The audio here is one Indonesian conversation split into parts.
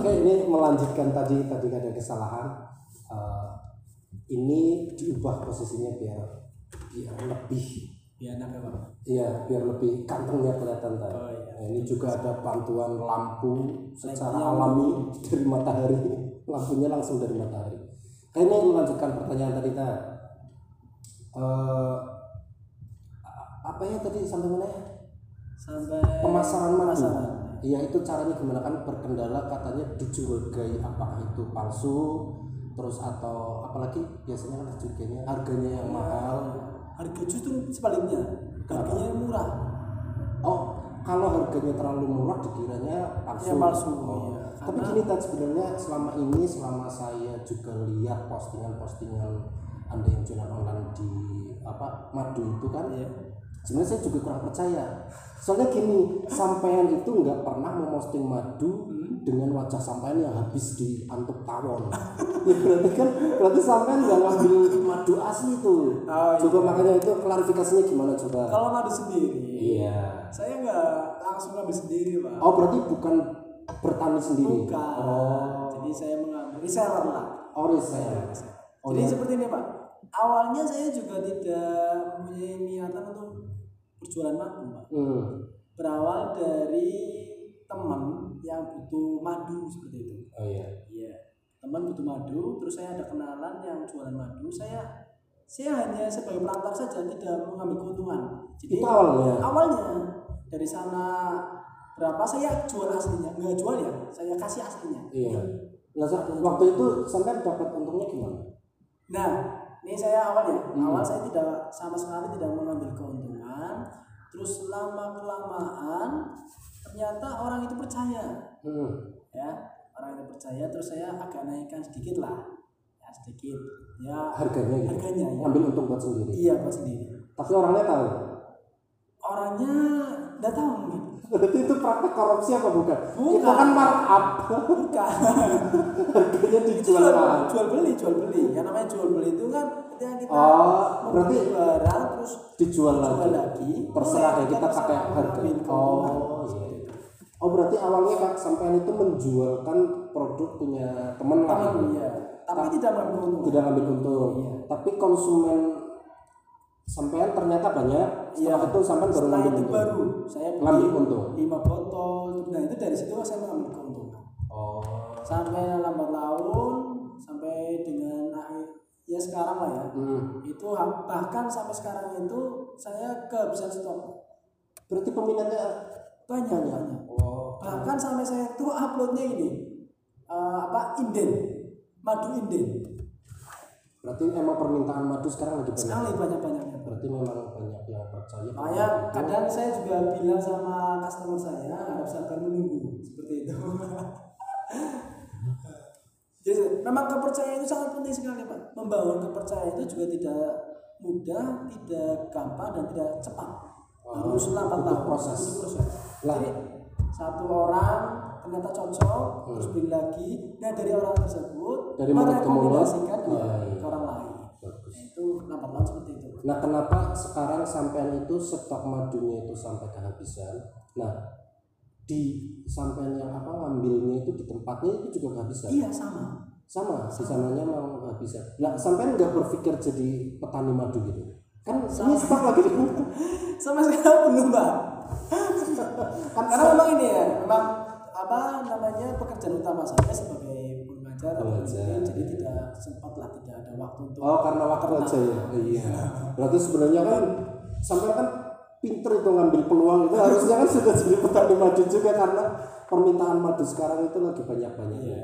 Oke, ini melanjutkan tadi tadi ada kesalahan. Eh, ini diubah posisinya biar biar lebih Ya anaknya Pak. Iya, biar lebih kantengnya kelihatan tadi. Oh, iya. Nah, ini juga ada bantuan lampu secara Lampunya alami dari matahari. Lampunya langsung dari matahari. Nah, ini melanjutkan pertanyaan tadi ta. Eh, apa ya tadi sampai mana ya? Sampai Pemasaran madu. Pemasaran. Iya itu caranya gimana kan berkendala katanya dicurigai apakah itu palsu terus atau apalagi biasanya kan dicurigainya harganya yang mahal Harga justru sebaliknya. Harganya yang murah. Oh, kalau harganya terlalu murah dikiranya palsu. Ya, palsu, Oh. iya. Tapi gini Tat, sebenarnya selama ini selama saya juga lihat postingan-postingan Anda yang jualan online di apa madu itu kan Iya. Sebenarnya saya juga kurang percaya. Soalnya gini, sampean itu nggak pernah memosting madu Hmm. dengan wajah sampean yang habis diantuk tawon. ya berarti kan berarti sampean nggak ngambil madu asli tuh. Oh, iya. Coba makanya itu klarifikasinya gimana coba? Kalau madu sendiri, Iya. saya nggak langsung ambil sendiri Pak. Oh berarti bukan bertani sendiri. Bukan. Oh, Jadi saya mengambil reseller lah. oh reseller. Oh, Jadi iya. seperti ini Pak. Awalnya saya juga tidak mempunyai niatan untuk berjualan madu Pak. Hmm. Berawal dari teman yang butuh madu seperti itu. Oh iya. Iya. Teman butuh madu, terus saya ada kenalan yang jualan madu. Saya saya hanya sebagai perantar saja, tidak mengambil keuntungan. Jadi Itu awalnya. awalnya dari sana berapa saya jual aslinya, nggak jual ya, saya kasih aslinya. Iya. Nah, waktu itu sampai dapat untungnya gimana? Nah, ini saya awal ya. Hmm. Awal saya tidak sama sekali tidak mengambil keuntungan. Terus lama kelamaan ternyata orang itu percaya, Hmm. ya. Orang itu percaya terus saya agak naikkan sedikit lah. Ya, sedikit. Ya, Harganya gitu. harganya ya. Ambil untung buat sendiri. Iya, buat sendiri. Tapi orangnya tahu. Orangnya nggak tahu mungkin. Berarti itu praktek korupsi apa bukan? Bukan. Itu kan markup. Bukan. Harganya itu dijual jual, mahal. jual beli, jual beli. Yang namanya jual beli itu kan ketika kita Oh, berarti barang terus dijual jual lagi. lagi Terserah ya kita pakai harga. Oh, iya. Oh berarti awalnya Kak sampean itu menjualkan produk punya teman lah. Teman, iya. Tapi tidak mengambil keuntungan. Tidak ngambil untung. Iya. Tapi konsumen sampean ternyata banyak. Setelah itu sampean baru Iya. Ngambil itu untung. baru saya Ngambil untung. 5 botol. Nah itu dari situ saya mengambil keuntungan. Oh. Sampai lambat laun, sampai dengan akhir ya sekarang lah ya. Hmm. Itu bahkan sampai sekarang itu saya kehabisan stok. Berarti peminatnya Banyak banyak. Oh. Bahkan sampai saya tuh uploadnya ini eh, apa inden, madu inden. Berarti emang permintaan madu sekarang lagi banyak. Sekali banyak banyaknya. Berarti memang banyak yang percaya. Makanya kadang saya juga bilang sama customer saya harap sabar menunggu seperti itu. Jadi memang kepercayaan itu sangat penting sekali pak. Membangun kepercayaan itu juga tidak mudah, tidak gampang dan tidak cepat. Harus lambat laun, proses. proses. Jadi satu orang ternyata cocok, Hmm. terus beli lagi. Nah dari orang tersebut Dari ke merekomendasikan Iya, ya, iya. ke orang lain. Bagus. Nah, itu lambat laun seperti itu. Nah, kenapa sekarang sampean itu stok madunya itu sampai kehabisan? Nah, di sampean yang apa ngambilnya itu di tempatnya itu juga kehabisan. Iya sama. Sama, di sananya mau kehabisan. Nah, sampean nggak berpikir jadi petani madu gitu? Kan ini stok lagi di sama sekali belum mbak kan karena memang ini ya memang apa namanya pekerjaan utama saya sebagai atau peneliti, jadi tidak sempat lah tidak ada waktu untuk Oh, karena waktu aja ya. Iya. Berarti sebenarnya kan sampean kan pinter itu ngambil peluang itu harusnya kan sudah jadi petani madu juga karena permintaan madu sekarang itu lagi banyak-banyaknya.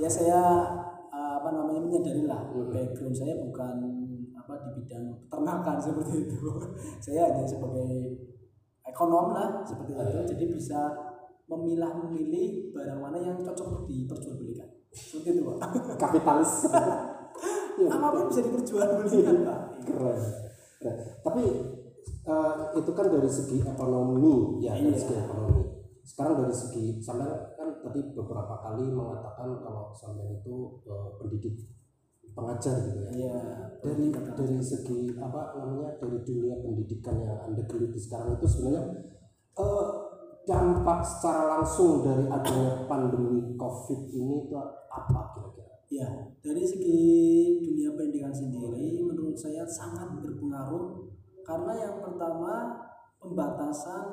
ya saya uh, apa namanya menyadari lah Hmm. background saya bukan apa di bidang peternakan seperti itu saya hanya sebagai ekonom lah seperti itu Iya. jadi bisa memilah memilih barang mana yang cocok diperjualbelikan seperti itu pak Kapitalis. Ya, apa pun bisa diperjualbelikan pak keren. Tapi eh, itu kan dari segi ekonomi ya dari Iya. segi ekonomi. Sekarang dari segi sampai kan tadi beberapa kali mengatakan kalau sampai itu eh, pendidik pengajar gitu ya. Iya, Dari dari segi apa namanya dari dunia pendidikan yang anda geluti sekarang itu sebenarnya eh, dampak secara langsung dari adanya pandemi COVID ini itu apa kira-kira? Ya, dari segi dunia pendidikan sendiri menurut saya sangat berpengaruh karena yang pertama pembatasan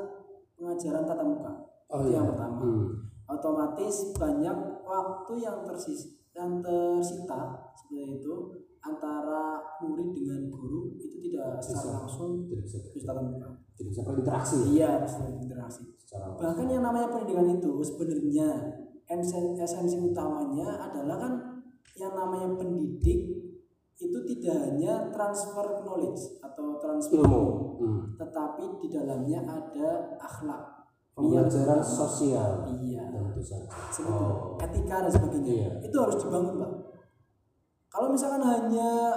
pengajaran tatap muka. Oh, itu iya. yang pertama. Hmm. Otomatis banyak waktu yang tersis yang tersita seperti itu antara murid dengan guru itu tidak secara langsung Tidak bisa bisa tatap muka. Tidak bisa berinteraksi Iya, bisa berinteraksi. secara. Bahkan yang namanya pendidikan itu sebenarnya esensi, utamanya adalah kan yang namanya pendidik itu tidak hanya transfer knowledge atau transfer ilmu, hmm. tetapi di dalamnya ada akhlak, pembelajaran sosial iya, tentu saja. Oh. etika dan sebagainya. Iya. Itu harus dibangun, Pak. Kalau misalkan hanya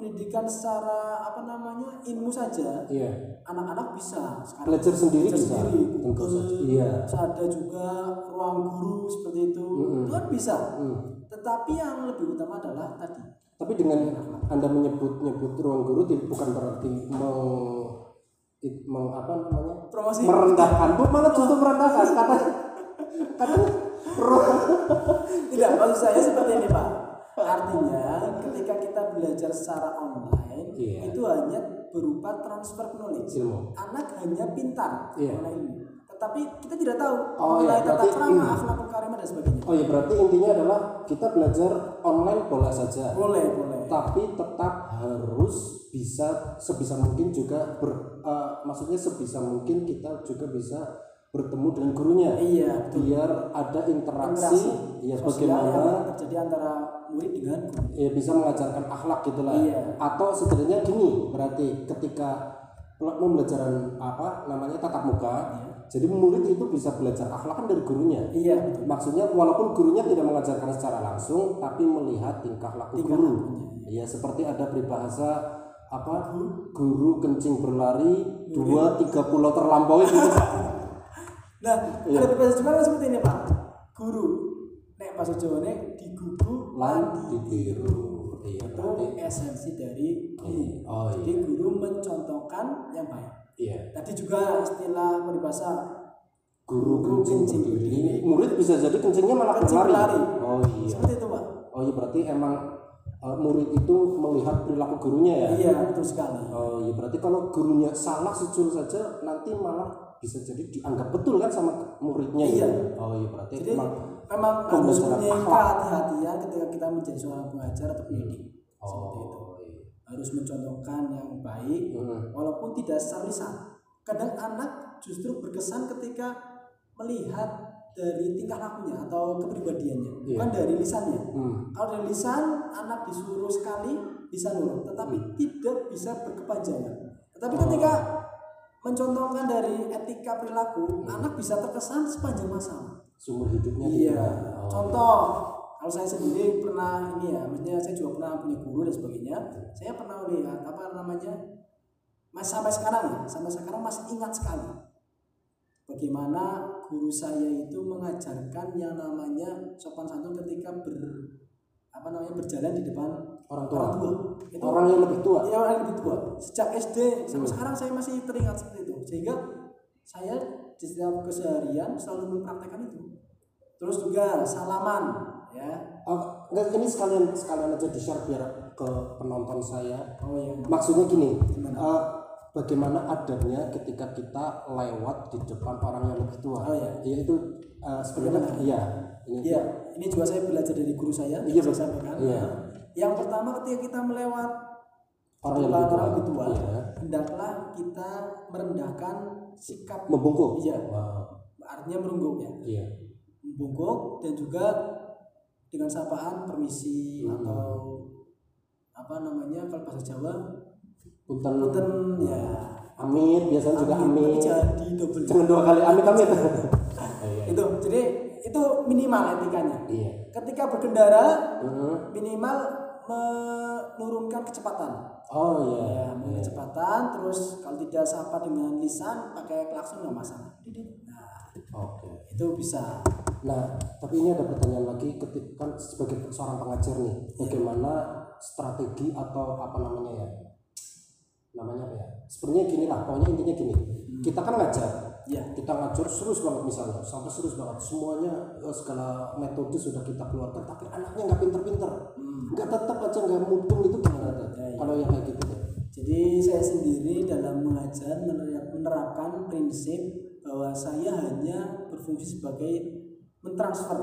pendidikan secara apa namanya ilmu saja, Iya, anak-anak bisa sekarang belajar sendiri belajar bisa. sendiri, Google. Iya. ada juga ruang guru seperti itu Mm-mm. itu kan bisa Hmm. tetapi yang lebih utama adalah tadi Tapi dengan anda menyebut-nyebut ruang guru bukan berarti meng, meng apa namanya promosi merendahkan, bu malah justru merendahkan kata kata ruang tidak maksud saya seperti ini pak artinya ketika kita belajar secara online Iya. itu hanya berupa transfer knowledge ilmu. anak hanya pintar Iya. mengenai ilmu tetapi kita tidak tahu Oh, iya, mengenai tata krama ini. akhlakul karimah dan sebagainya Oh ya berarti intinya adalah kita belajar online boleh saja. boleh boleh tapi tetap harus bisa sebisa mungkin juga ber eh, maksudnya sebisa mungkin kita juga bisa bertemu dengan gurunya iya betul biar ada interaksi, ya sosial bagaimana terjadi antara murid dengan guru ya bisa mengajarkan akhlak gitulah Iya. atau sebenarnya gini berarti ketika pembelajaran apa namanya tatap muka jadi murid itu bisa belajar akhlak kan dari gurunya. Iya. Betul maksudnya walaupun gurunya tidak mengajarkan secara langsung tapi melihat tingkah laku Tingkah guru. lakunya. ya seperti ada peribahasa apa guru. kencing berlari dua tiga pulau terlampaui gitu Nah, Iya. ada bahasa Jawa kan seperti ini Pak. Guru, bahasa Jawa nek digugu lan ditiru iya itu esensi dari guru. oh Jadi iya guru mencontohkan yang baik. iya Tadi juga istilah peribahasa guru kencing kencing murid bisa jadi kencingnya malah kencing berlari berlari. oh iya Seperti itu Pak. oh iya berarti emang eh, murid itu melihat perilaku gurunya ya Iya, betul sekali. Oh iya berarti kalau gurunya salah sejul saja nanti malah bisa jadi dianggap betul kan sama muridnya Iya. ya? Oh iya berarti Jadi emang memang harus punya akhlak. kehati-hatian ketika kita menjadi seorang pengajar atau pendidik. Seperti itu. oh iya. Harus mencontohkan yang baik Hmm. walaupun tidak secara lisan. Kadang anak justru berkesan ketika melihat dari tingkah lakunya atau kepribadiannya, Iya. bukan dari lisannya. Hmm. Kalau dari lisan, anak disuruh sekali bisa nurut, tetapi tidak bisa berkepanjangan. Tetapi Oh. ketika mencontohkan dari etika perilaku, Hmm. anak bisa terkesan sepanjang masa. Sumber hidupnya Iya. tidak. Oh. Contoh, kalau saya sendiri pernah ini ya, maksudnya saya juga pernah punya guru dan sebagainya. Saya pernah lihat apa namanya, mas sampai sekarang ya, sampai sekarang masih ingat sekali bagaimana guru saya itu mengajarkan yang namanya sopan santun ketika ber apa namanya berjalan di depan Orang tua. orang tua. Itu Orang yang lebih tua. Iya orang yang lebih tua. Sejak SD sampai Hmm. sekarang saya masih teringat seperti itu. Sehingga saya di setiap keseharian selalu mempraktekkan itu. Terus juga salaman, ya. Oh, enggak, ini sekalian sekalian aja di share biar ke penonton saya. Oh iya. Maksudnya gini, Gimana? eh, bagaimana adabnya ketika kita lewat di depan orang yang lebih tua? Oh, iya. Ya, itu eh, sebenarnya iya. Ini Iya, ini juga saya belajar dari guru saya. Iya, saya sampaikan. Iya. Yang pertama ketika kita melewat orang yang lebih tua. orang lebih tua, Iya. hendaklah kita merendahkan sikap Membungkuk. Iya. Wow. artinya merungguk ya. Iya. membungkuk dan juga dengan sapaan permisi Hmm. atau apa namanya kalau bahasa Jawa Punten. punten ya Amit biasanya juga amin, amit. tapi jangan di double Jangan dua kali amit amit. Iya. itu jadi itu minimal etikanya Iya. ketika berkendara Mhm. minimal menurunkan kecepatan Oh iya. ya menurunkan kecepatan terus kalau tidak sapa dengan lisan pakai klakson nggak masalah nah Oke. itu bisa Nah, tapi ini ada pertanyaan lagi ketika kan sebagai seorang pengajar nih, bagaimana strategi atau apa namanya ya? Namanya apa ya? Sebenarnya gini lah, pokoknya intinya gini. Kita kan ngajar. Iya. kita ngajar serius banget misalnya sampai serius banget semuanya eh, segala metode sudah kita keluarkan tapi anaknya nggak pinter-pinter nggak tetap aja nggak mutung itu gimana? Ya, ya. kalau yang kayak gitu? Jadi saya sendiri dalam mengajar mener- menerapkan prinsip bahwa saya hanya berfungsi sebagai mentransfer,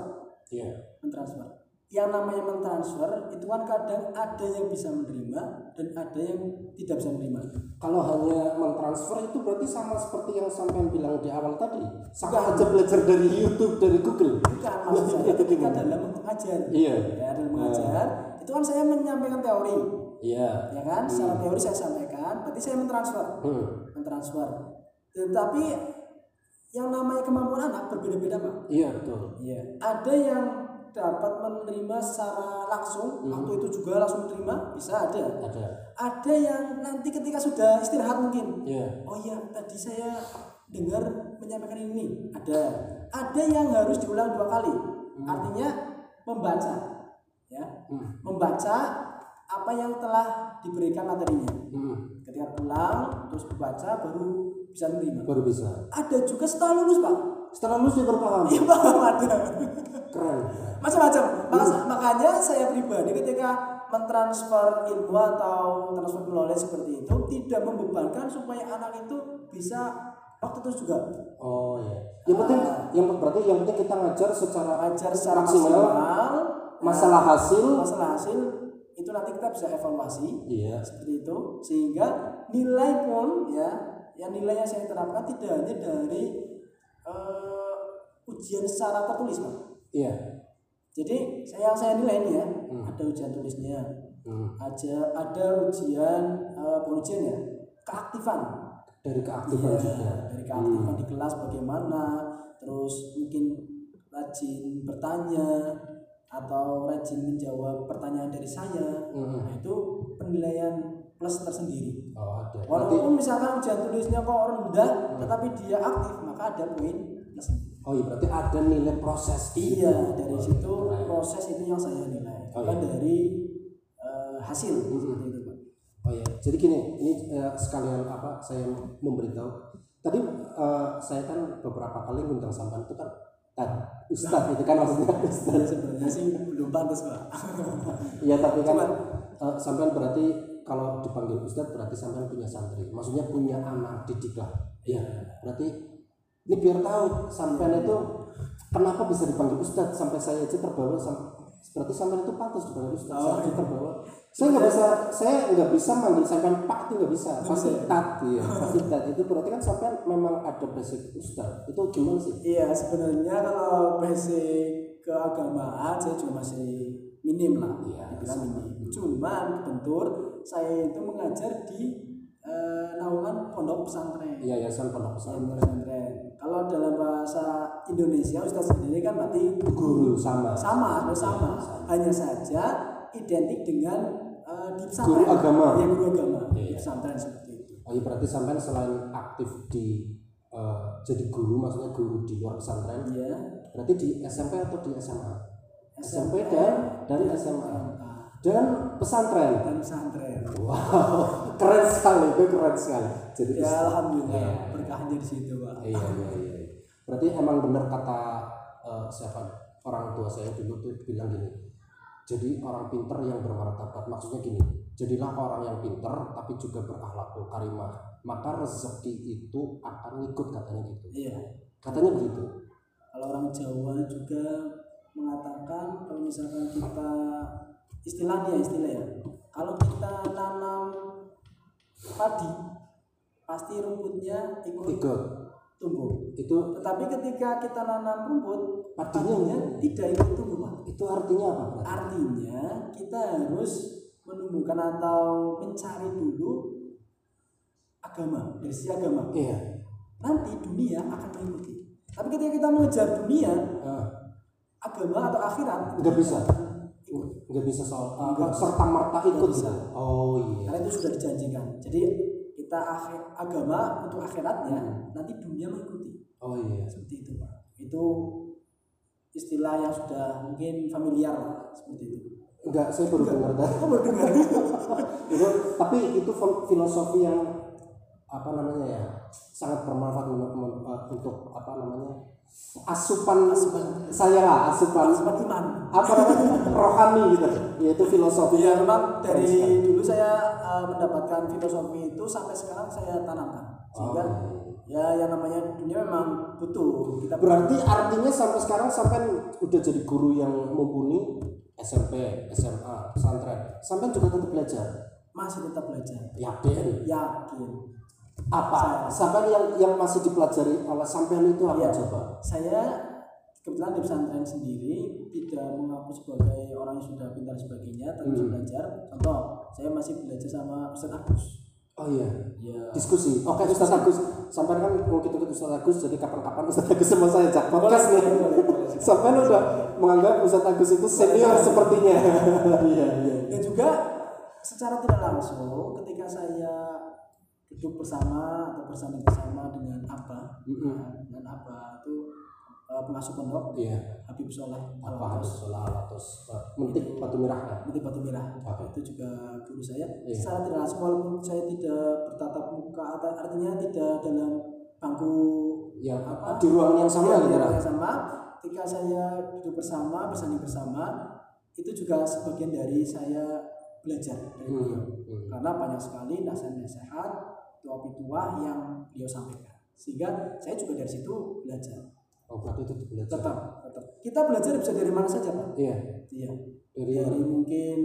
Iya. mentransfer. Yang namanya mentransfer itu kan kadang ada yang bisa menerima dan ada yang tidak bisa menerima. kalau hanya mentransfer itu berarti sama seperti yang sampean bilang di awal tadi sama aja belajar dari YouTube dari Google Bukan maksud saya Itu ketika dalam mengajar. Iya. Ya, dalam mengajar itu kan saya menyampaikan teori, iya ya kan? Secara teori saya sampaikan, berarti saya mentransfer. hmm. mentransfer. Tetapi yang namanya kemampuan anak berbeda-beda pak. iya betul Iya. Ada yang dapat menerima secara langsung, waktu itu juga langsung menerima, bisa ada. ada Ada yang nanti ketika sudah istirahat mungkin, iya oh iya tadi saya dengar menyampaikan ini, ada. Ada yang harus diulang dua kali, artinya membaca, ya, Hmm. membaca apa yang telah diberikan materinya. Hmm. Ketika pulang terus membaca baru bisa menerima. baru bisa Ada juga setelah lulus pak, setelah lulus dia baru paham iya paham ada. Keren. Macam-macam. Maka- makanya saya pribadi ketika mentransfer ilmu atau transfer knowledge seperti itu tidak membebankan supaya anak itu bisa waktu itu juga. Oh iya. Yang penting yang berarti yang penting kita ngajar secara ajar secara Maksimal. maksimal, masalah hasil. masalah hasil itu nanti kita bisa evaluasi iya. seperti itu. Sehingga nilai pun ya yang nilai yang saya terapkan tidak hanya dari eh, ujian secara tertulis pak. Iya. Jadi saya yang saya nilai ini ya ada ujian tulisnya Hmm. ada ada ujian eh, bukan ujian ya keaktifan. Dari keaktifan Iya, juga. dari keaktifan di kelas bagaimana terus mungkin rajin bertanya atau rajin menjawab pertanyaan dari saya. Hmm. nah, itu penilaian plus tersendiri oh ada berarti walaupun misalkan ujian tulisnya kok rendah tetapi dia aktif maka ada poin plus oh iya berarti ada nilai proses iya dari Oh, situ keren. proses itu yang saya nilai Oh, bukan iya. dari eh, hasil seperti itu Pak. Oh ya, jadi gini, ini eh, sekalian apa saya memberitahu. Tadi eh, saya kan beberapa kali ngundang sampan itu kan Tad, Ustadz itu kan maksudnya Ya, Ustadz. sebenarnya sih belum pantas pak Iya tapi kan eh, sampean berarti kalau dipanggil Ustadz berarti sampean punya santri, maksudnya punya anak didik lah. Iya, berarti ini biar tahu sampean itu kenapa bisa dipanggil Ustadz. Sampai saya aja terbawa berarti sampean itu pantas dipanggil Ustadz. saya aja terbawa. Saya nggak bisa, saya nggak bisa manggil sampean Pak itu nggak bisa, pasti Tat, iya, pasti Tat. Itu berarti kan sampean memang ada basic Ustadz. Itu gimana sih? iya sebenarnya kalau basic keagamaan saya juga masih minim lah. Dibilang minim. Cuman bentur saya itu mengajar di eh, naungan pondok pesantren Iya, Yayasan Pondok Pesantren. Pondok pesantren kalau dalam bahasa Indonesia Ustaz sendiri kan berarti Guru sama. sama harus sama hanya saja identik dengan eh, di pesantren Guru agama. ya guru agama di Iya. pesantren seperti itu Oh iya berarti sampean selain aktif di eh, jadi guru maksudnya guru di luar pesantren ya berarti di SMP atau di SMA? SMP dan dan SMA dan pesantren. dan pesantren Wow, keren sekali, itu keren sekali. Jadi ya alhamdulillah Iya. berkahnya di situ pak Iya, iya, iya. Berarti emang benar kata eh, siapa orang tua saya dulu tuh bilang gini. Jadi orang pinter yang bermartabat maksudnya gini. Jadilah orang yang pinter tapi juga berakhlakul karimah. Maka rezeki itu akan ngikut katanya gitu. iya Katanya begitu. kalau orang Jawa juga mengatakan kalau misalkan kita istilahnya istilah ya kalau kita tanam padi pasti rumputnya ikut Ikut. tumbuh Itu tetapi ketika kita nanam rumput Padinya padinya enggak. tidak ikut tumbuh Pak. itu artinya apa? berarti? artinya kita harus menumbuhkan atau mencari dulu agama dari sisi agama Iya. nanti dunia akan mengikuti tapi ketika kita mengejar dunia agama atau akhirat nggak bisa. Nggak bisa soal apa serta merta ikut bisa. Oh iya. karena itu sudah dijanjikan. Jadi kita akhir, agama untuk akhiratnya nanti dunia mengikuti. Oh iya. seperti itu pak. Itu istilah yang sudah mungkin familiar seperti itu. Enggak, saya baru dengar oh baru dengar. Itu tapi itu fil- filosofi yang apa namanya ya sangat bermanfaat uh, untuk apa namanya asupan saya lah asupan. Asupan. Iman. apa namanya? Rohani gitu. Yaitu filosofi. Ya memang dari dulu saya eh, mendapatkan filosofi itu sampai sekarang saya tanamkan. Sehingga ya yang namanya dunia memang butuh. Kita berarti artinya sampai sekarang sampai udah jadi guru yang mumpuni SMP SMA pesantren. Sampai juga tetap belajar? Masih tetap belajar. yakin? Yakin. Apa? Sampai yang yang masih dipelajari oleh sampean itu apa Iya. coba? Saya kebetulan di pesantren sendiri tidak mengaku sebagai orang yang sudah pintar sebagainya, tapi masih belajar. Contoh, saya masih belajar sama Ustaz Agus. oh iya. Ya, diskusi. Oke Ustaz Agus. Sampai kan mau kita ikut Ustaz Agus jadi kapan-kapan Ustaz Agus sama saya ajak podcast nih. sampai udah menganggap Ustaz Agus itu senior sepertinya. Iya iya. Dan juga secara tidak langsung ketika saya duduk bersama atau bersanding bersama dengan Abah, Mm-mm. dengan Abah itu eh, pengasuh pondok. Iya. Habib Soleh apa harus sholat? Atas mentik batu merah Putih Batu Merah. Oke. itu juga guru saya. Iya. secara tidak langsung walaupun saya tidak bertatap muka atau artinya tidak dalam bangku yang Apa? di ruang yang sama Iya, gitu iya, lah yang sama. Ketika saya duduk bersama bersanding bersama itu juga sebagian dari saya belajar dari Hmm, beliau. hmm. karena banyak sekali nasihat-nasihat tua-tua yang beliau sampaikan. Sehingga saya juga dari situ belajar. Oh berarti itu belajar? Tetap tetap. Kita belajar bisa dari mana saja pak? Iya. Iya. Dari dari mungkin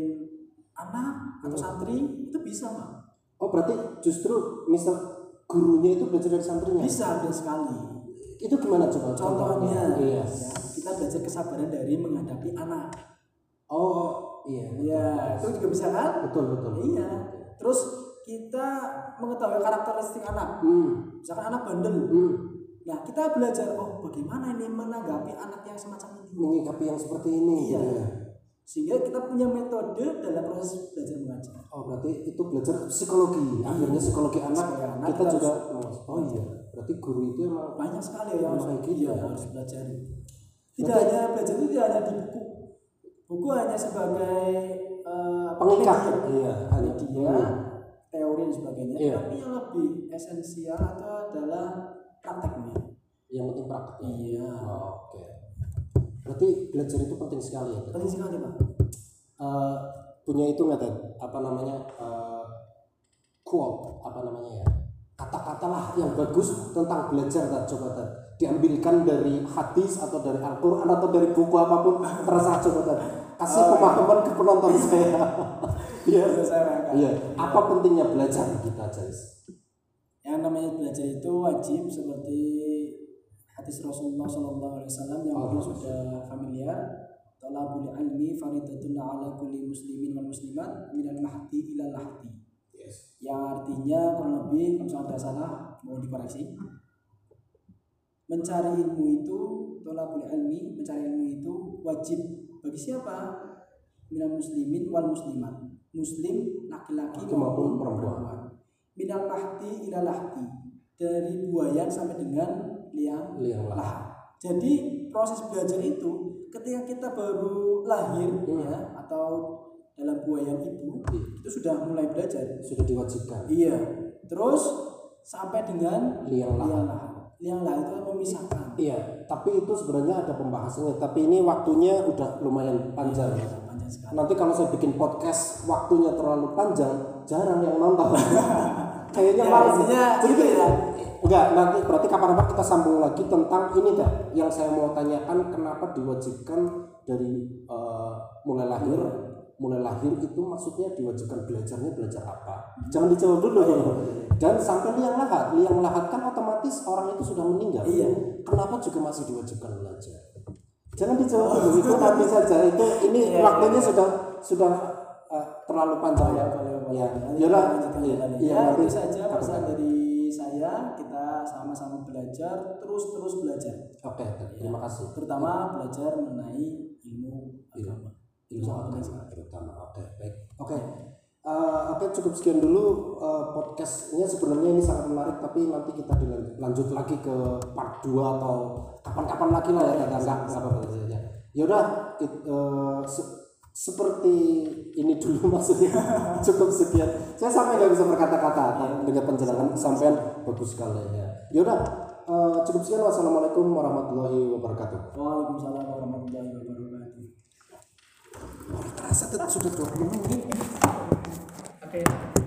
anak atau santri itu bisa pak. Oh berarti justru misal gurunya itu belajar dari santrinya? Bisa bisa sekali. Itu gimana coba contohnya iya. ya, kita belajar kesabaran dari menghadapi anak iya Iya, itu juga bisa kan? betul betul Iya. Terus kita mengetahui karakteristik anak. hmm Misalkan anak bandel. hmm Nah, kita belajar oh bagaimana ini menanggapi anak yang semacam ini. menyikapi yang seperti ini Iya. gitu ya. Sehingga kita punya metode dalam proses belajar mengajar. oh berarti itu belajar psikologi akhirnya psikologi anak Psikologi anak kita kita juga oh iya berarti guru itu emang Banyak sekali yang harus, gitu iya, ya. harus belajar. Tidak hanya belajar itu tidak hanya di buku. Buku hanya sebagai eh, pengikat iya hanya Hmm. teori dan sebagainya. Iya. Tapi yang lebih esensial itu adalah prakteknya. yang penting praktek Iya. oh, oke berarti belajar itu penting sekali ya? Penting sekali pak. Eh, punya itu nggak Ted? apa namanya eh, quote apa namanya ya kata-kata lah yang bagus tentang belajar Ted. coba Ted. diambilkan dari hadis atau dari Al-Quran atau dari buku apa pun terserah coba Ted. Kasih pemahaman ke penonton saya Iya. Saya. Iya. Apa pentingnya belajar kita, Jais? Yang namanya belajar itu wajib seperti hadis Rasulullah Shallallahu Alaihi Wasallam yang Oh, sudah familiar. Talabul ilmi faridatun ala kulli muslimin wal muslimat minal mahdi ila lahdi. Yes. Yang artinya kurang lebih kalau ada salah mau dikoreksi. Mencari ilmu itu talabul ilmi, mencari ilmu itu wajib bagi siapa? Minal muslimin wal muslimat. Muslim laki-laki Laki maupun perempuan. Minal lahdi ila lahdi. Dari buayan sampai dengan liang Liang lah. lahat. Jadi proses belajar itu ketika kita baru lahir Hmm. ya atau dalam buayan ibu Iya. itu sudah mulai belajar. Sudah diwajibkan. Iya. Terus sampai dengan liang lahat. Liang lahat itu memisahkan. Iya, tapi itu sebenarnya ada pembahasannya. Tapi ini waktunya udah lumayan panjang. Panjang sekali. Nanti kalau saya bikin podcast waktunya terlalu panjang, jarang yang nonton. Kayaknya Ya, malas. intinya Jadi itu ya. Enggak, nanti berarti kapan-kapan kita sambung lagi tentang ini dah. Yang saya mau tanyakan kenapa diwajibkan dari eh, mulai lahir, mulai lahir itu maksudnya diwajibkan belajarnya belajar apa? Jangan dijawab dulu. Dan sampai liang lahat, liang lahat kan otomatis orang itu sudah meninggal. Iya. Kenapa juga masih diwajibkan belajar? Jangan dijawab dulu, itu nanti saja. Itu ini Iya, waktunya iya. sudah sudah eh, terlalu panjang ya. Ya, ya, nanti itu saja pesan dari saya. Kita sama-sama belajar, terus-terus belajar. Oke, terima kasih. Terutama belajar mengenai ilmu agama. Agama sekali. terutama oke baik oke Eh, oke cukup sekian dulu eh, podcastnya sebenarnya ini sangat menarik tapi nanti kita lanjut lagi ke part 2 atau kapan-kapan lagi lah ya enggak enggak apa-apa saja it- eh, se- seperti ini dulu maksudnya cukup sekian saya sampai nggak bisa berkata-kata dengan penjelasan sampean bagus sekali ya Yaudah, eh, cukup sekian. Wassalamualaikum warahmatullahi wabarakatuh. Waalaikumsalam warahmatullahi wabarakatuh terasa sudah 20 menit oke okay.